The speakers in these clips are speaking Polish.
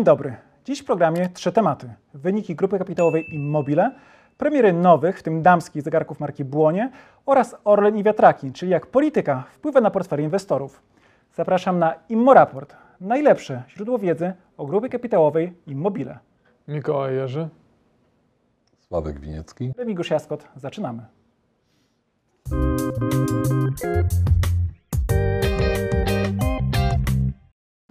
Dzień dobry. Dziś w programie trzy tematy. Wyniki grupy kapitałowej Immobile, premiery nowych, w tym damskich zegarków marki Błonie oraz Orlen i wiatraki, czyli jak polityka wpływa na portfel inwestorów. Zapraszam na Immoraport, najlepsze źródło wiedzy o grupie kapitałowej Immobile. Mikołaj Jerzy. Sławek Winiecki. Remigiusz Jaskot, zaczynamy.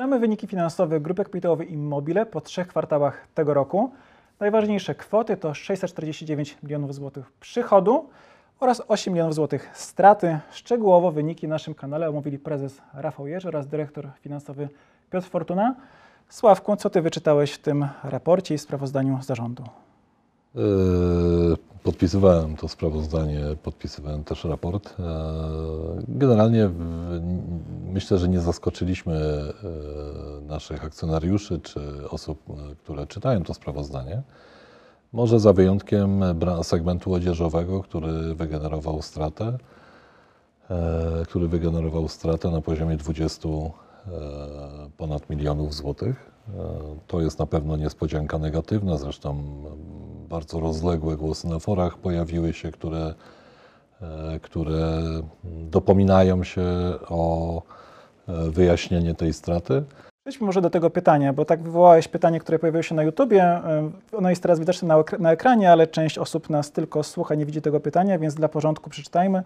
Znamy wyniki finansowe grupy kapitałowej Immobile po trzech kwartałach tego roku. Najważniejsze kwoty to 649 milionów złotych przychodu oraz 8 milionów złotych straty. Szczegółowo wyniki w naszym kanale omówili prezes Rafał Jerzy oraz dyrektor finansowy Piotr Fortuna. Sławku, co ty wyczytałeś w tym raporcie i sprawozdaniu zarządu? Podpisywałem to sprawozdanie, podpisywałem też raport. Yy, Generalnie myślę, że nie zaskoczyliśmy yy, naszych akcjonariuszy czy osób, yy, które czytają to sprawozdanie. Może za wyjątkiem segmentu odzieżowego, który wygenerował stratę, który wygenerował stratę na poziomie 20 yy, ponad milionów złotych. Yy, To jest na pewno niespodzianka negatywna, zresztą bardzo rozległe głosy na forach pojawiły się, które, e, które dopominają się o e, wyjaśnienie tej straty. Przejdźmy może do tego pytania, bo tak wywołałeś pytanie, które pojawiło się na YouTubie. Ono jest teraz widoczne na, na ekranie, ale część osób nas tylko słucha, nie widzi tego pytania, więc dla porządku przeczytajmy.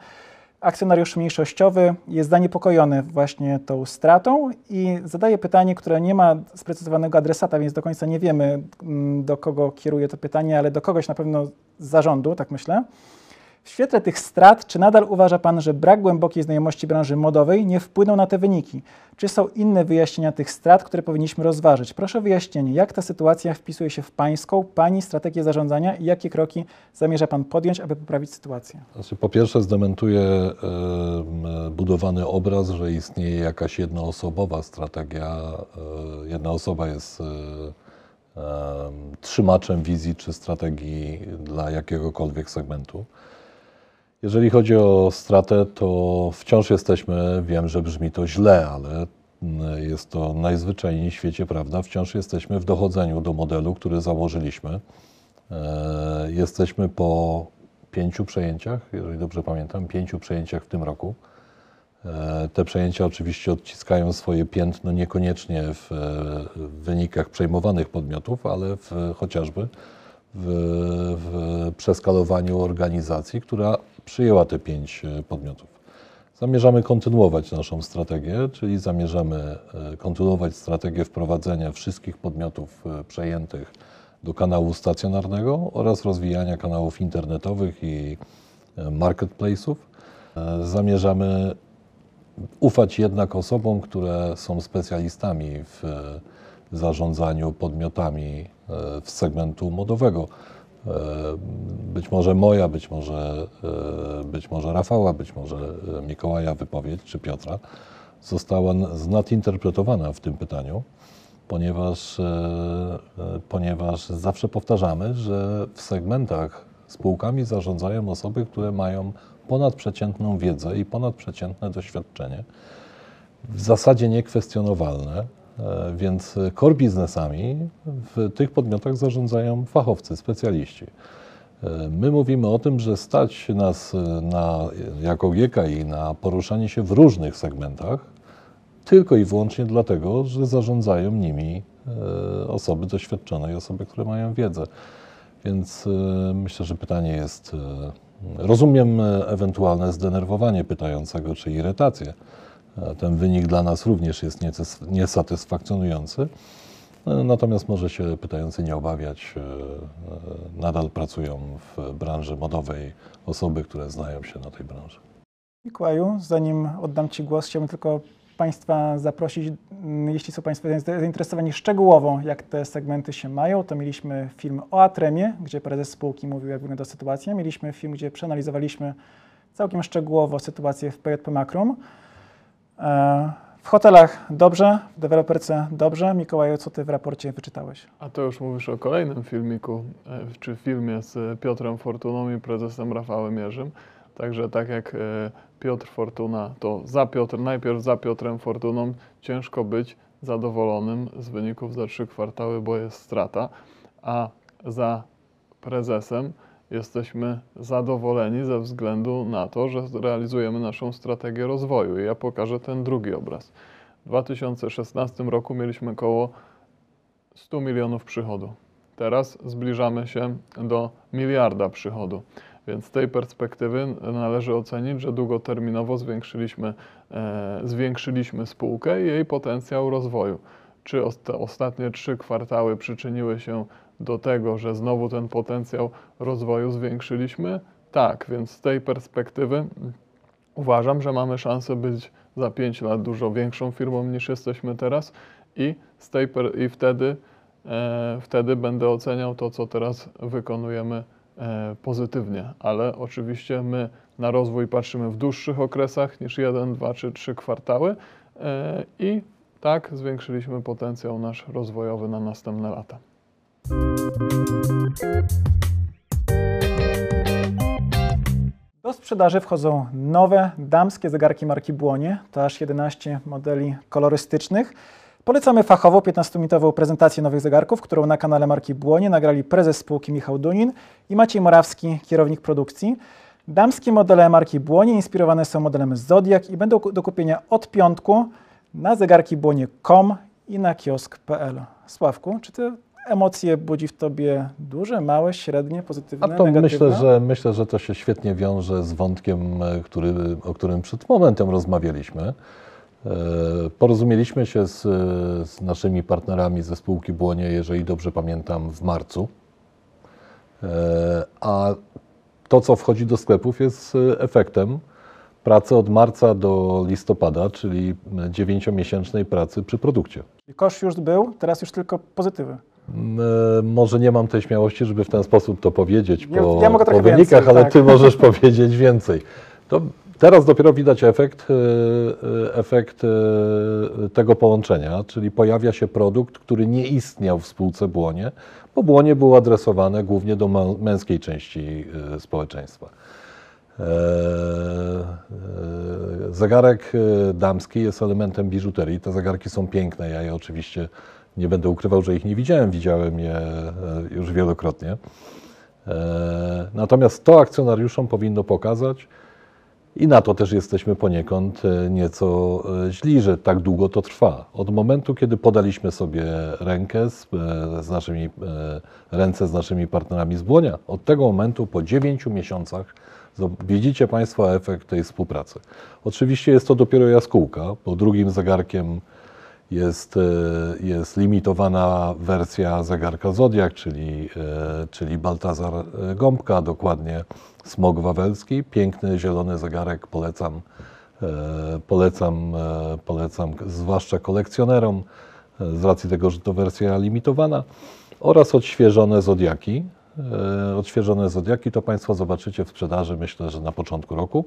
Akcjonariusz mniejszościowy jest zaniepokojony właśnie tą stratą i zadaje pytanie, które nie ma sprecyzowanego adresata, więc do końca nie wiemy, mm, do kogo kieruje to pytanie, ale do kogoś na pewno z zarządu, tak myślę. W świetle tych strat, czy nadal uważa Pan, że brak głębokiej znajomości branży modowej nie wpłynął na te wyniki? Czy są inne wyjaśnienia tych strat, które powinniśmy rozważyć? Proszę o wyjaśnienie, jak ta sytuacja wpisuje się w Pańską, Pani strategię zarządzania i jakie kroki zamierza Pan podjąć, aby poprawić sytuację? Znaczy, po pierwsze zdementuję m, budowany obraz, że istnieje jakaś jednoosobowa strategia. e, Jedna osoba jest em, trzymaczem wizji czy strategii dla jakiegokolwiek segmentu. Jeżeli chodzi o stratę, to wciąż jesteśmy, wiem, że brzmi to źle, ale mm, jest to najzwyczajniej w świecie prawda, wciąż jesteśmy w dochodzeniu do modelu, który założyliśmy. E, Jesteśmy po pięciu przejęciach, jeżeli dobrze pamiętam, pięciu przejęciach w tym roku. E, Te przejęcia oczywiście odciskają swoje piętno niekoniecznie e, w wynikach przejmowanych podmiotów, ale w, chociażby w, w przeskalowaniu organizacji, która przyjęła te pięć e, podmiotów. Zamierzamy kontynuować naszą strategię, czyli zamierzamy e, kontynuować strategię wprowadzenia wszystkich podmiotów e, przejętych do kanału stacjonarnego oraz rozwijania kanałów internetowych i marketplace'ów. Zamierzamy ufać jednak osobom, które są specjalistami w zarządzaniu podmiotami z segmentu modowego. Być może moja, być może, e, być może Rafała, być może e, Mikołaja wypowiedź, czy Piotra, została n- nadinterpretowana w tym pytaniu, ponieważ, e, ponieważ zawsze powtarzamy, że w segmentach spółkami zarządzają osoby, które mają ponadprzeciętną wiedzę i ponadprzeciętne doświadczenie, w zasadzie niekwestionowalne, więc core biznesami w tych podmiotach zarządzają fachowcy, specjaliści. E, My mówimy o tym, że stać nas e, na, jako GKI na poruszanie się w różnych segmentach, tylko i wyłącznie dlatego, że zarządzają nimi e, osoby doświadczone i osoby, które mają wiedzę. Więc myślę, że pytanie jest. Rozumiem ewentualne zdenerwowanie pytającego czy irytację. Ten wynik dla nas również jest niesatysfakcjonujący. E, Natomiast może się pytający nie obawiać. e, e, Nadal pracują w branży modowej osoby, które znają się na tej branży. Mikołaju, zanim oddam Ci głos, chciałbym tylko Państwa zaprosić, mm, jeśli są Państwo zainteresowani szczegółowo, jak te segmenty się mają, to mieliśmy film o Atremie, gdzie prezes spółki mówił, jak wygląda sytuacja. Mieliśmy film, gdzie przeanalizowaliśmy całkiem szczegółowo sytuację w PJP Makrum. W hotelach dobrze, w deweloperce dobrze. Mikołaju, co Ty w raporcie wyczytałeś? A to już mówisz o kolejnym filmiku, e, czy filmie z Piotrem Fortuną i prezesem Rafałem Jerzym. Także tak jak e, Piotr Fortuna, to za Piotr, najpierw za Piotrem Fortuną ciężko być zadowolonym z wyników za trzy kwartały, bo jest strata, a za prezesem jesteśmy zadowoleni ze względu na to, że realizujemy naszą strategię rozwoju. I ja pokażę ten drugi obraz. W 2016 roku mieliśmy około 100 milionów przychodu. Teraz zbliżamy się do miliarda przychodu. Więc z tej perspektywy należy ocenić, że długoterminowo zwiększyliśmy, e, zwiększyliśmy spółkę i jej potencjał rozwoju. Czy osta- ostatnie trzy kwartały przyczyniły się do tego, że znowu ten potencjał rozwoju zwiększyliśmy? Tak, więc z tej perspektywy uważam, że mamy szansę być za 5 lat dużo większą firmą niż jesteśmy teraz i, z tej i wtedy, e, wtedy będę oceniał to, co teraz wykonujemy e, pozytywnie, ale oczywiście my na rozwój patrzymy w dłuższych okresach niż 1, 2 czy 3 kwartały e, i tak zwiększyliśmy potencjał nasz rozwojowy na następne lata. Do sprzedaży wchodzą nowe damskie zegarki marki Błonie, to aż 11 modeli kolorystycznych. Polecamy fachową 15-minutową prezentację nowych zegarków, którą na kanale marki Błonie nagrali prezes spółki Michał Dunin i Maciej Morawski, kierownik produkcji. Damskie modele marki Błonie inspirowane są modelem Zodiac i będą do kupienia od piątku na zegarki błonie.com i na kiosk.pl. Sławku, czy te emocje budzi w Tobie duże, małe, średnie, pozytywne, A to negatywne? myślę, że myślę, że to się świetnie wiąże z wątkiem, e, który, o którym przed momentem rozmawialiśmy. E, Porozumieliśmy się z, e, z naszymi partnerami ze spółki Błonie, jeżeli dobrze pamiętam, w marcu. A to, co wchodzi do sklepów, jest efektem pracy od marca do listopada, czyli dziewięciomiesięcznej pracy przy produkcie. Kosz już był, teraz już tylko pozytywy. M, e, Może nie mam tej śmiałości, żeby w ten sposób to powiedzieć Ja- po, ja po wynikach, więcej, ale tak. ty możesz powiedzieć więcej. To teraz dopiero widać efekt, e, e, efekt tego połączenia, czyli pojawia się produkt, który nie istniał w spółce Błonie, bo Błonie było adresowane głównie do mę- męskiej części społeczeństwa. Zegarek damski jest elementem biżuterii. Te zegarki są piękne. Ja je oczywiście nie będę ukrywał, że ich nie widziałem. Widziałem je e, już wielokrotnie. E, Natomiast to akcjonariuszom powinno pokazać, i na to też jesteśmy poniekąd e, nieco źli, że tak długo to trwa. Od momentu, kiedy podaliśmy sobie rękę z, z naszymi, ręce z naszymi partnerami z Błonia, od tego momentu po 9 miesiącach widzicie Państwo efekt tej współpracy. Oczywiście jest to dopiero jaskółka, bo drugim zegarkiem jest, e, jest limitowana wersja zegarka Zodiak, czyli, e, czyli Baltazar e, Gąbka, dokładnie smog wawelski. Piękny, zielony zegarek, polecam, polecam, polecam zwłaszcza kolekcjonerom, z racji tego, że to wersja limitowana, oraz odświeżone Zodiaki. Odświeżone Zodiaki to Państwo zobaczycie w sprzedaży, myślę, że na początku roku.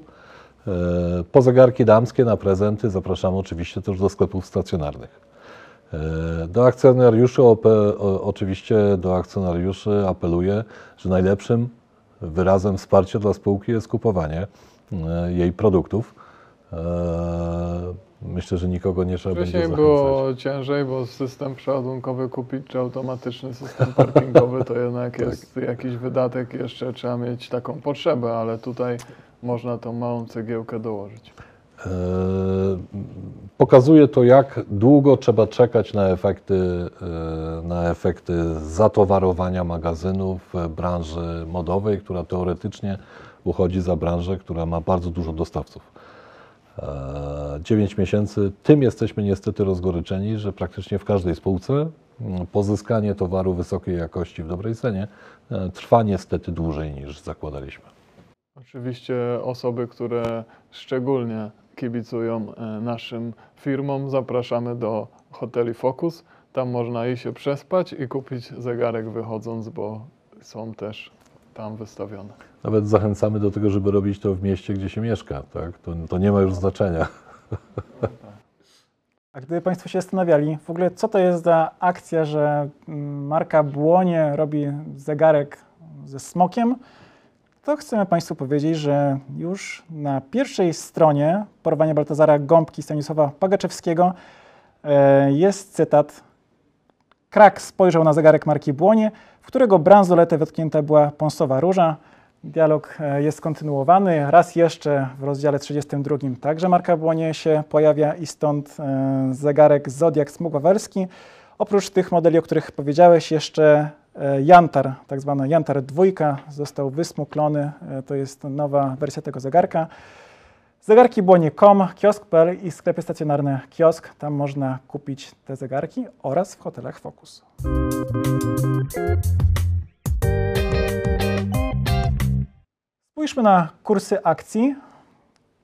E, Po zegarki damskie na prezenty zapraszamy oczywiście też do sklepów stacjonarnych. E, Do akcjonariuszy, oczywiście do akcjonariuszy apeluję, że najlepszym wyrazem wsparcia dla spółki jest kupowanie e, jej produktów. Myślę, że nikogo nie trzeba będzie Wcześniej zachęcać. było ciężej, bo system przeładunkowy kupić, czy automatyczny system parkingowy, to jednak Tak. jest jakiś wydatek, jeszcze trzeba mieć taką potrzebę, ale tutaj można tą małą cegiełkę dołożyć. E, Pokazuje to, jak długo trzeba czekać na efekty, e, na efekty zatowarowania magazynów w branży modowej, która teoretycznie uchodzi za branżę, która ma bardzo dużo dostawców. 9 miesięcy, tym jesteśmy niestety rozgoryczeni, że praktycznie w każdej spółce mm, pozyskanie towaru wysokiej jakości w dobrej cenie e, trwa niestety dłużej niż zakładaliśmy. Oczywiście osoby, które szczególnie kibicują e, naszym firmom, zapraszamy do hoteli Focus. Tam można i się przespać i kupić zegarek wychodząc, bo są też tam wystawione. Nawet zachęcamy do tego, żeby robić to w mieście, gdzie się mieszka. Tak? To, to nie ma już znaczenia. A gdyby Państwo się zastanawiali, w ogóle co to jest za akcja, że marka Błonie robi zegarek ze smokiem, to chcemy Państwu powiedzieć, że już na pierwszej stronie porwania Baltazara Gąbki Stanisława Pagaczewskiego e, jest cytat. Krak spojrzał na zegarek marki Błonie, w którego bransoletę wetknięta była pąsowa róża. Dialog e, jest kontynuowany. Raz jeszcze w rozdziale 32 także marka Błonie się pojawia i stąd e, zegarek Zodiak Smug Wawerski. Oprócz tych modeli, o których powiedziałeś, jeszcze e, Jantar, tak zwany Jantar dwójka, został wysmuklony. To jest nowa wersja tego zegarka. Zegarki Błonie.com, kiosk.pl i sklepy stacjonarne kiosk. Tam można kupić te zegarki oraz w hotelach Focus. Spójrzmy na kursy akcji.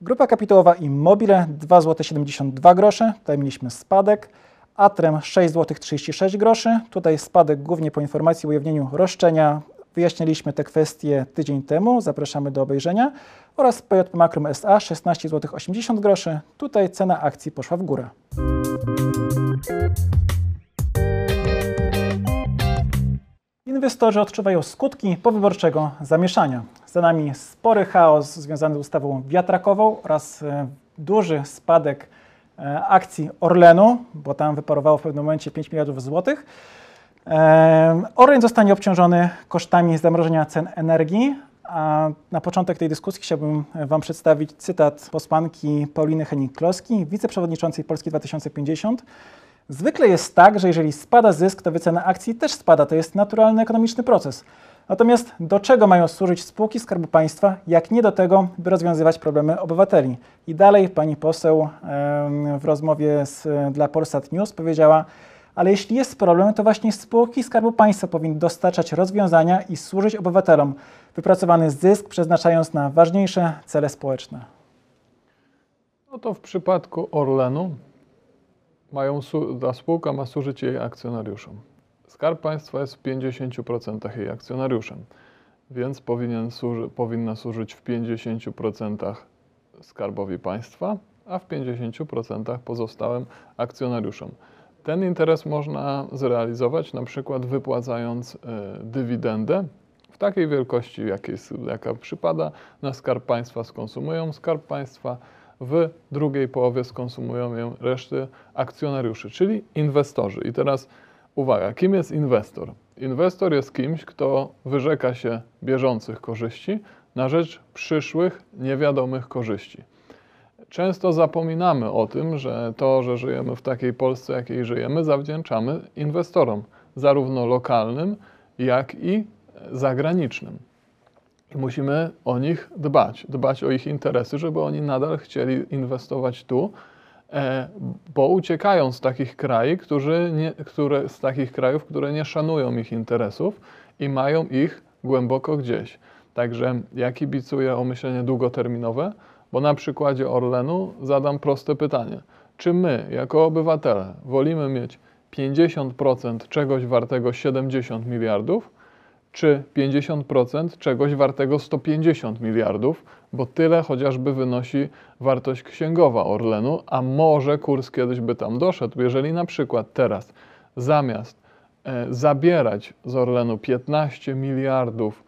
Grupa kapitałowa Immobile 2,72 zł, tutaj mieliśmy spadek. Atrem 6,36 zł, tutaj spadek głównie po informacji o ujawnieniu roszczenia. Wyjaśniliśmy te kwestie tydzień temu, zapraszamy do obejrzenia. Oraz PJP Makrum SA 16,80 zł, tutaj cena akcji poszła w górę. Inwestorzy odczuwają skutki powyborczego zamieszania. Za nami spory chaos związany z ustawą wiatrakową oraz e, duży spadek e, akcji Orlenu, bo tam wyparowało w pewnym momencie 5 miliardów złotych. E, Orlen zostanie obciążony kosztami zamrożenia cen energii. A na początek tej dyskusji chciałbym Wam przedstawić cytat posłanki Pauliny Henning-Kloski, wiceprzewodniczącej Polski 2050. Zwykle jest tak, że jeżeli spada zysk, to wycena akcji też spada. To jest naturalny ekonomiczny proces. Natomiast do czego mają służyć spółki Skarbu Państwa, jak nie do tego, by rozwiązywać problemy obywateli? I dalej pani poseł w rozmowie z, dla Polsat News powiedziała, ale jeśli jest problem, to właśnie spółki Skarbu Państwa powinny dostarczać rozwiązania i służyć obywatelom. Wypracowany zysk przeznaczając na ważniejsze cele społeczne. No to w przypadku Orlenu mają, ta spółka ma służyć jej akcjonariuszom. Skarb Państwa jest w 50% jej akcjonariuszem, więc powinien służy, powinna służyć w 50% Skarbowi Państwa, a w 50% pozostałym akcjonariuszom. Ten interes można zrealizować na przykład wypłacając e, dywidendę w takiej wielkości, jakiej, jaka przypada na Skarb Państwa, skonsumują Skarb Państwa, w drugiej połowie skonsumują ją reszty akcjonariuszy, czyli inwestorzy. I teraz uwaga, kim jest inwestor? Inwestor jest kimś, kto wyrzeka się bieżących korzyści na rzecz przyszłych, niewiadomych korzyści. Często zapominamy o tym, że to, że żyjemy w takiej Polsce, jakiej żyjemy, zawdzięczamy inwestorom, zarówno lokalnym, jak i zagranicznym. Musimy o nich dbać, dbać o ich interesy, żeby oni nadal chcieli inwestować tu, e, bo uciekają z takich krajów, którzy nie, które, z takich krajów, które nie szanują ich interesów i mają ich głęboko gdzieś. Także ja kibicuję o myślenie długoterminowe, bo na przykładzie Orlenu zadam proste pytanie. Czy my, jako obywatele, wolimy mieć 50% czegoś wartego 70 miliardów, czy 50% czegoś wartego 150 miliardów, bo tyle chociażby wynosi wartość księgowa Orlenu, a może kurs kiedyś by tam doszedł, jeżeli na przykład teraz zamiast e, zabierać z Orlenu 15 miliardów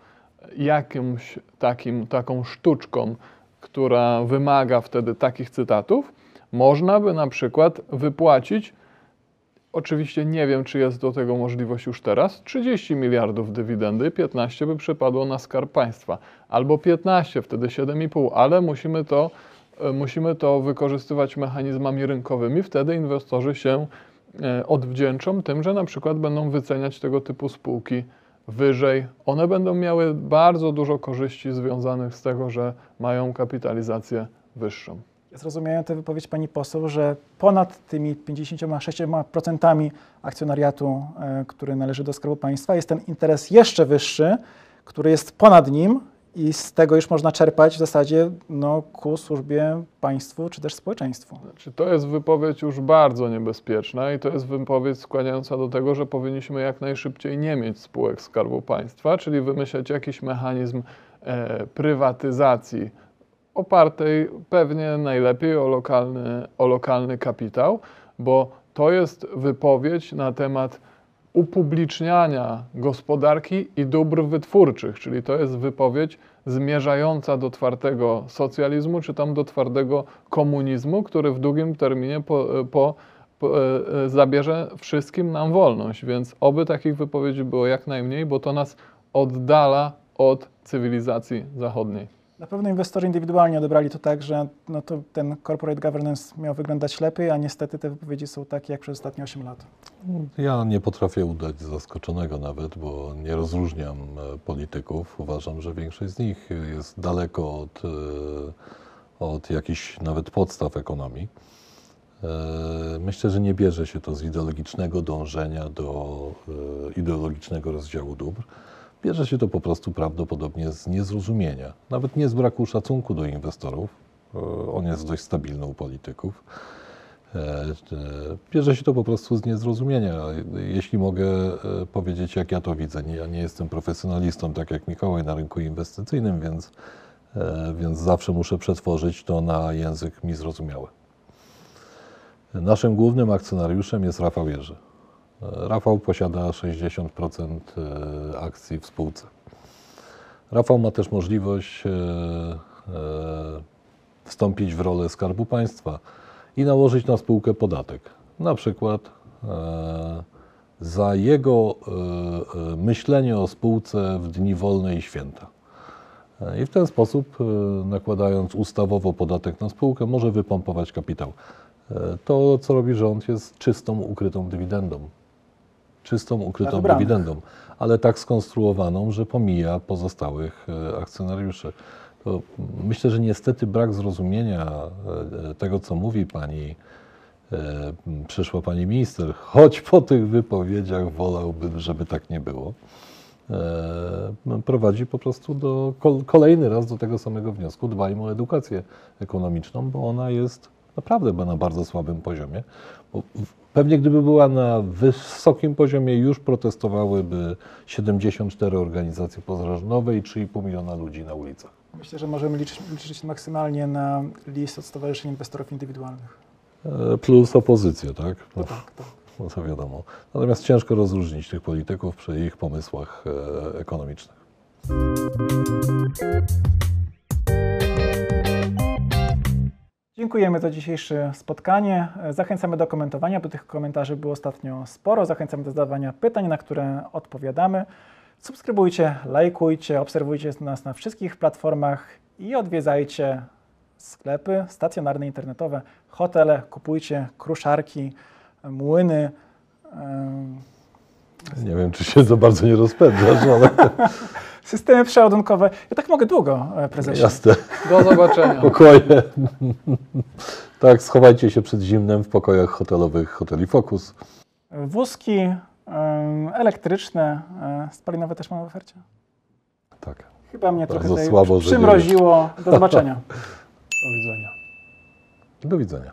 jakimś takim, taką sztuczką, która wymaga wtedy takich cytatów, można by na przykład wypłacić Oczywiście nie wiem, czy jest do tego możliwość już teraz. 30 miliardów dywidendy, 15 by przypadło na skarb państwa, albo 15, wtedy 7,5, ale musimy to, e, musimy to wykorzystywać mechanizmami rynkowymi. Wtedy inwestorzy się e, odwdzięczą tym, że na przykład będą wyceniać tego typu spółki wyżej. One będą miały bardzo dużo korzyści związanych z tego, że mają kapitalizację wyższą. Zrozumiałem tę wypowiedź pani poseł, że ponad tymi 56% akcjonariatu, e, który należy do Skarbu Państwa, jest ten interes jeszcze wyższy, który jest ponad nim i z tego już można czerpać w zasadzie no, ku służbie państwu czy też społeczeństwu. Znaczy, to jest wypowiedź już bardzo niebezpieczna i to jest wypowiedź skłaniająca do tego, że powinniśmy jak najszybciej nie mieć spółek Skarbu Państwa, czyli wymyśleć jakiś mechanizm e, prywatyzacji opartej pewnie najlepiej o lokalny, o lokalny kapitał, bo to jest wypowiedź na temat upubliczniania gospodarki i dóbr wytwórczych, czyli to jest wypowiedź zmierzająca do twardego socjalizmu, czy tam do twardego komunizmu, który w długim terminie po, po po- e, e, zabierze wszystkim nam wolność, więc oby takich wypowiedzi było jak najmniej, bo to nas oddala od cywilizacji zachodniej. Na pewno inwestorzy indywidualnie odebrali to tak, że no to ten corporate governance miał wyglądać lepiej, a niestety te wypowiedzi są takie jak przez ostatnie 8 lat. Ja nie potrafię udać zaskoczonego nawet, bo nie rozróżniam e, polityków. Uważam, że większość z nich jest daleko od, e, od jakichś nawet podstaw ekonomii. E, Myślę, że nie bierze się to z ideologicznego dążenia do ideologicznego rozdziału dóbr. Bierze się to po prostu prawdopodobnie z niezrozumienia, nawet nie z braku szacunku do inwestorów. E, On jest dość stabilny u polityków. E, e, Bierze się to po prostu z niezrozumienia. Jeśli mogę powiedzieć, jak ja to widzę, ja nie jestem profesjonalistą, tak jak Mikołaj na rynku inwestycyjnym, więc, więc zawsze muszę przetworzyć to na język mi zrozumiały. Naszym głównym akcjonariuszem jest Rafał Jerzy. E, Rafał posiada 60% e, akcji w spółce. Rafał ma też możliwość e, wstąpić w rolę Skarbu Państwa i nałożyć na spółkę podatek. Na przykład za jego myślenie o spółce w dni wolne i święta. I w ten sposób, nakładając ustawowo podatek na spółkę, może wypompować kapitał. To, co robi rząd, jest czystą, ukrytą dywidendą. Czystą, ukrytą dywidendą, ale tak skonstruowaną, że pomija pozostałych e, akcjonariuszy. To myślę, że niestety brak zrozumienia e, tego, co mówi pani e, przyszła pani minister, choć po tych wypowiedziach wolałbym, żeby tak nie było, prowadzi po prostu do kol- kolejny raz do tego samego wniosku. Dbajmy o edukację ekonomiczną, bo ona jest naprawdę na bardzo słabym poziomie. Pewnie gdyby była na wysokim poziomie, już protestowałyby 74 organizacje pozarządowe i 3,5 miliona ludzi na ulicach. Myślę, że możemy liczyć, liczyć maksymalnie na list od Stowarzyszeń Inwestorów Indywidualnych. E, Plus opozycja, tak? No, Tak, tak. no to wiadomo. Natomiast ciężko rozróżnić tych polityków przy ich pomysłach e, ekonomicznych. Dziękujemy za dzisiejsze spotkanie. Zachęcamy do komentowania, bo tych komentarzy było ostatnio sporo. Zachęcamy do zadawania pytań, na które odpowiadamy. Subskrybujcie, lajkujcie, obserwujcie nas na wszystkich platformach i odwiedzajcie sklepy stacjonarne, internetowe, hotele, kupujcie kruszarki, młyny. Nie wiem, czy się za bardzo nie rozpędzasz, ale Systemy przeładunkowe. Ja tak mogę długo, e, prezesie. jasne. Do zobaczenia. Pokoje. tak, schowajcie się przed zimnem w pokojach hotelowych hoteli Focus. Wózki elektryczne, e, spalinowe też mamy w ofercie. Tak. Chyba mnie Bardzo trochę słabo, przymroziło. Do zobaczenia. Do widzenia. Do widzenia.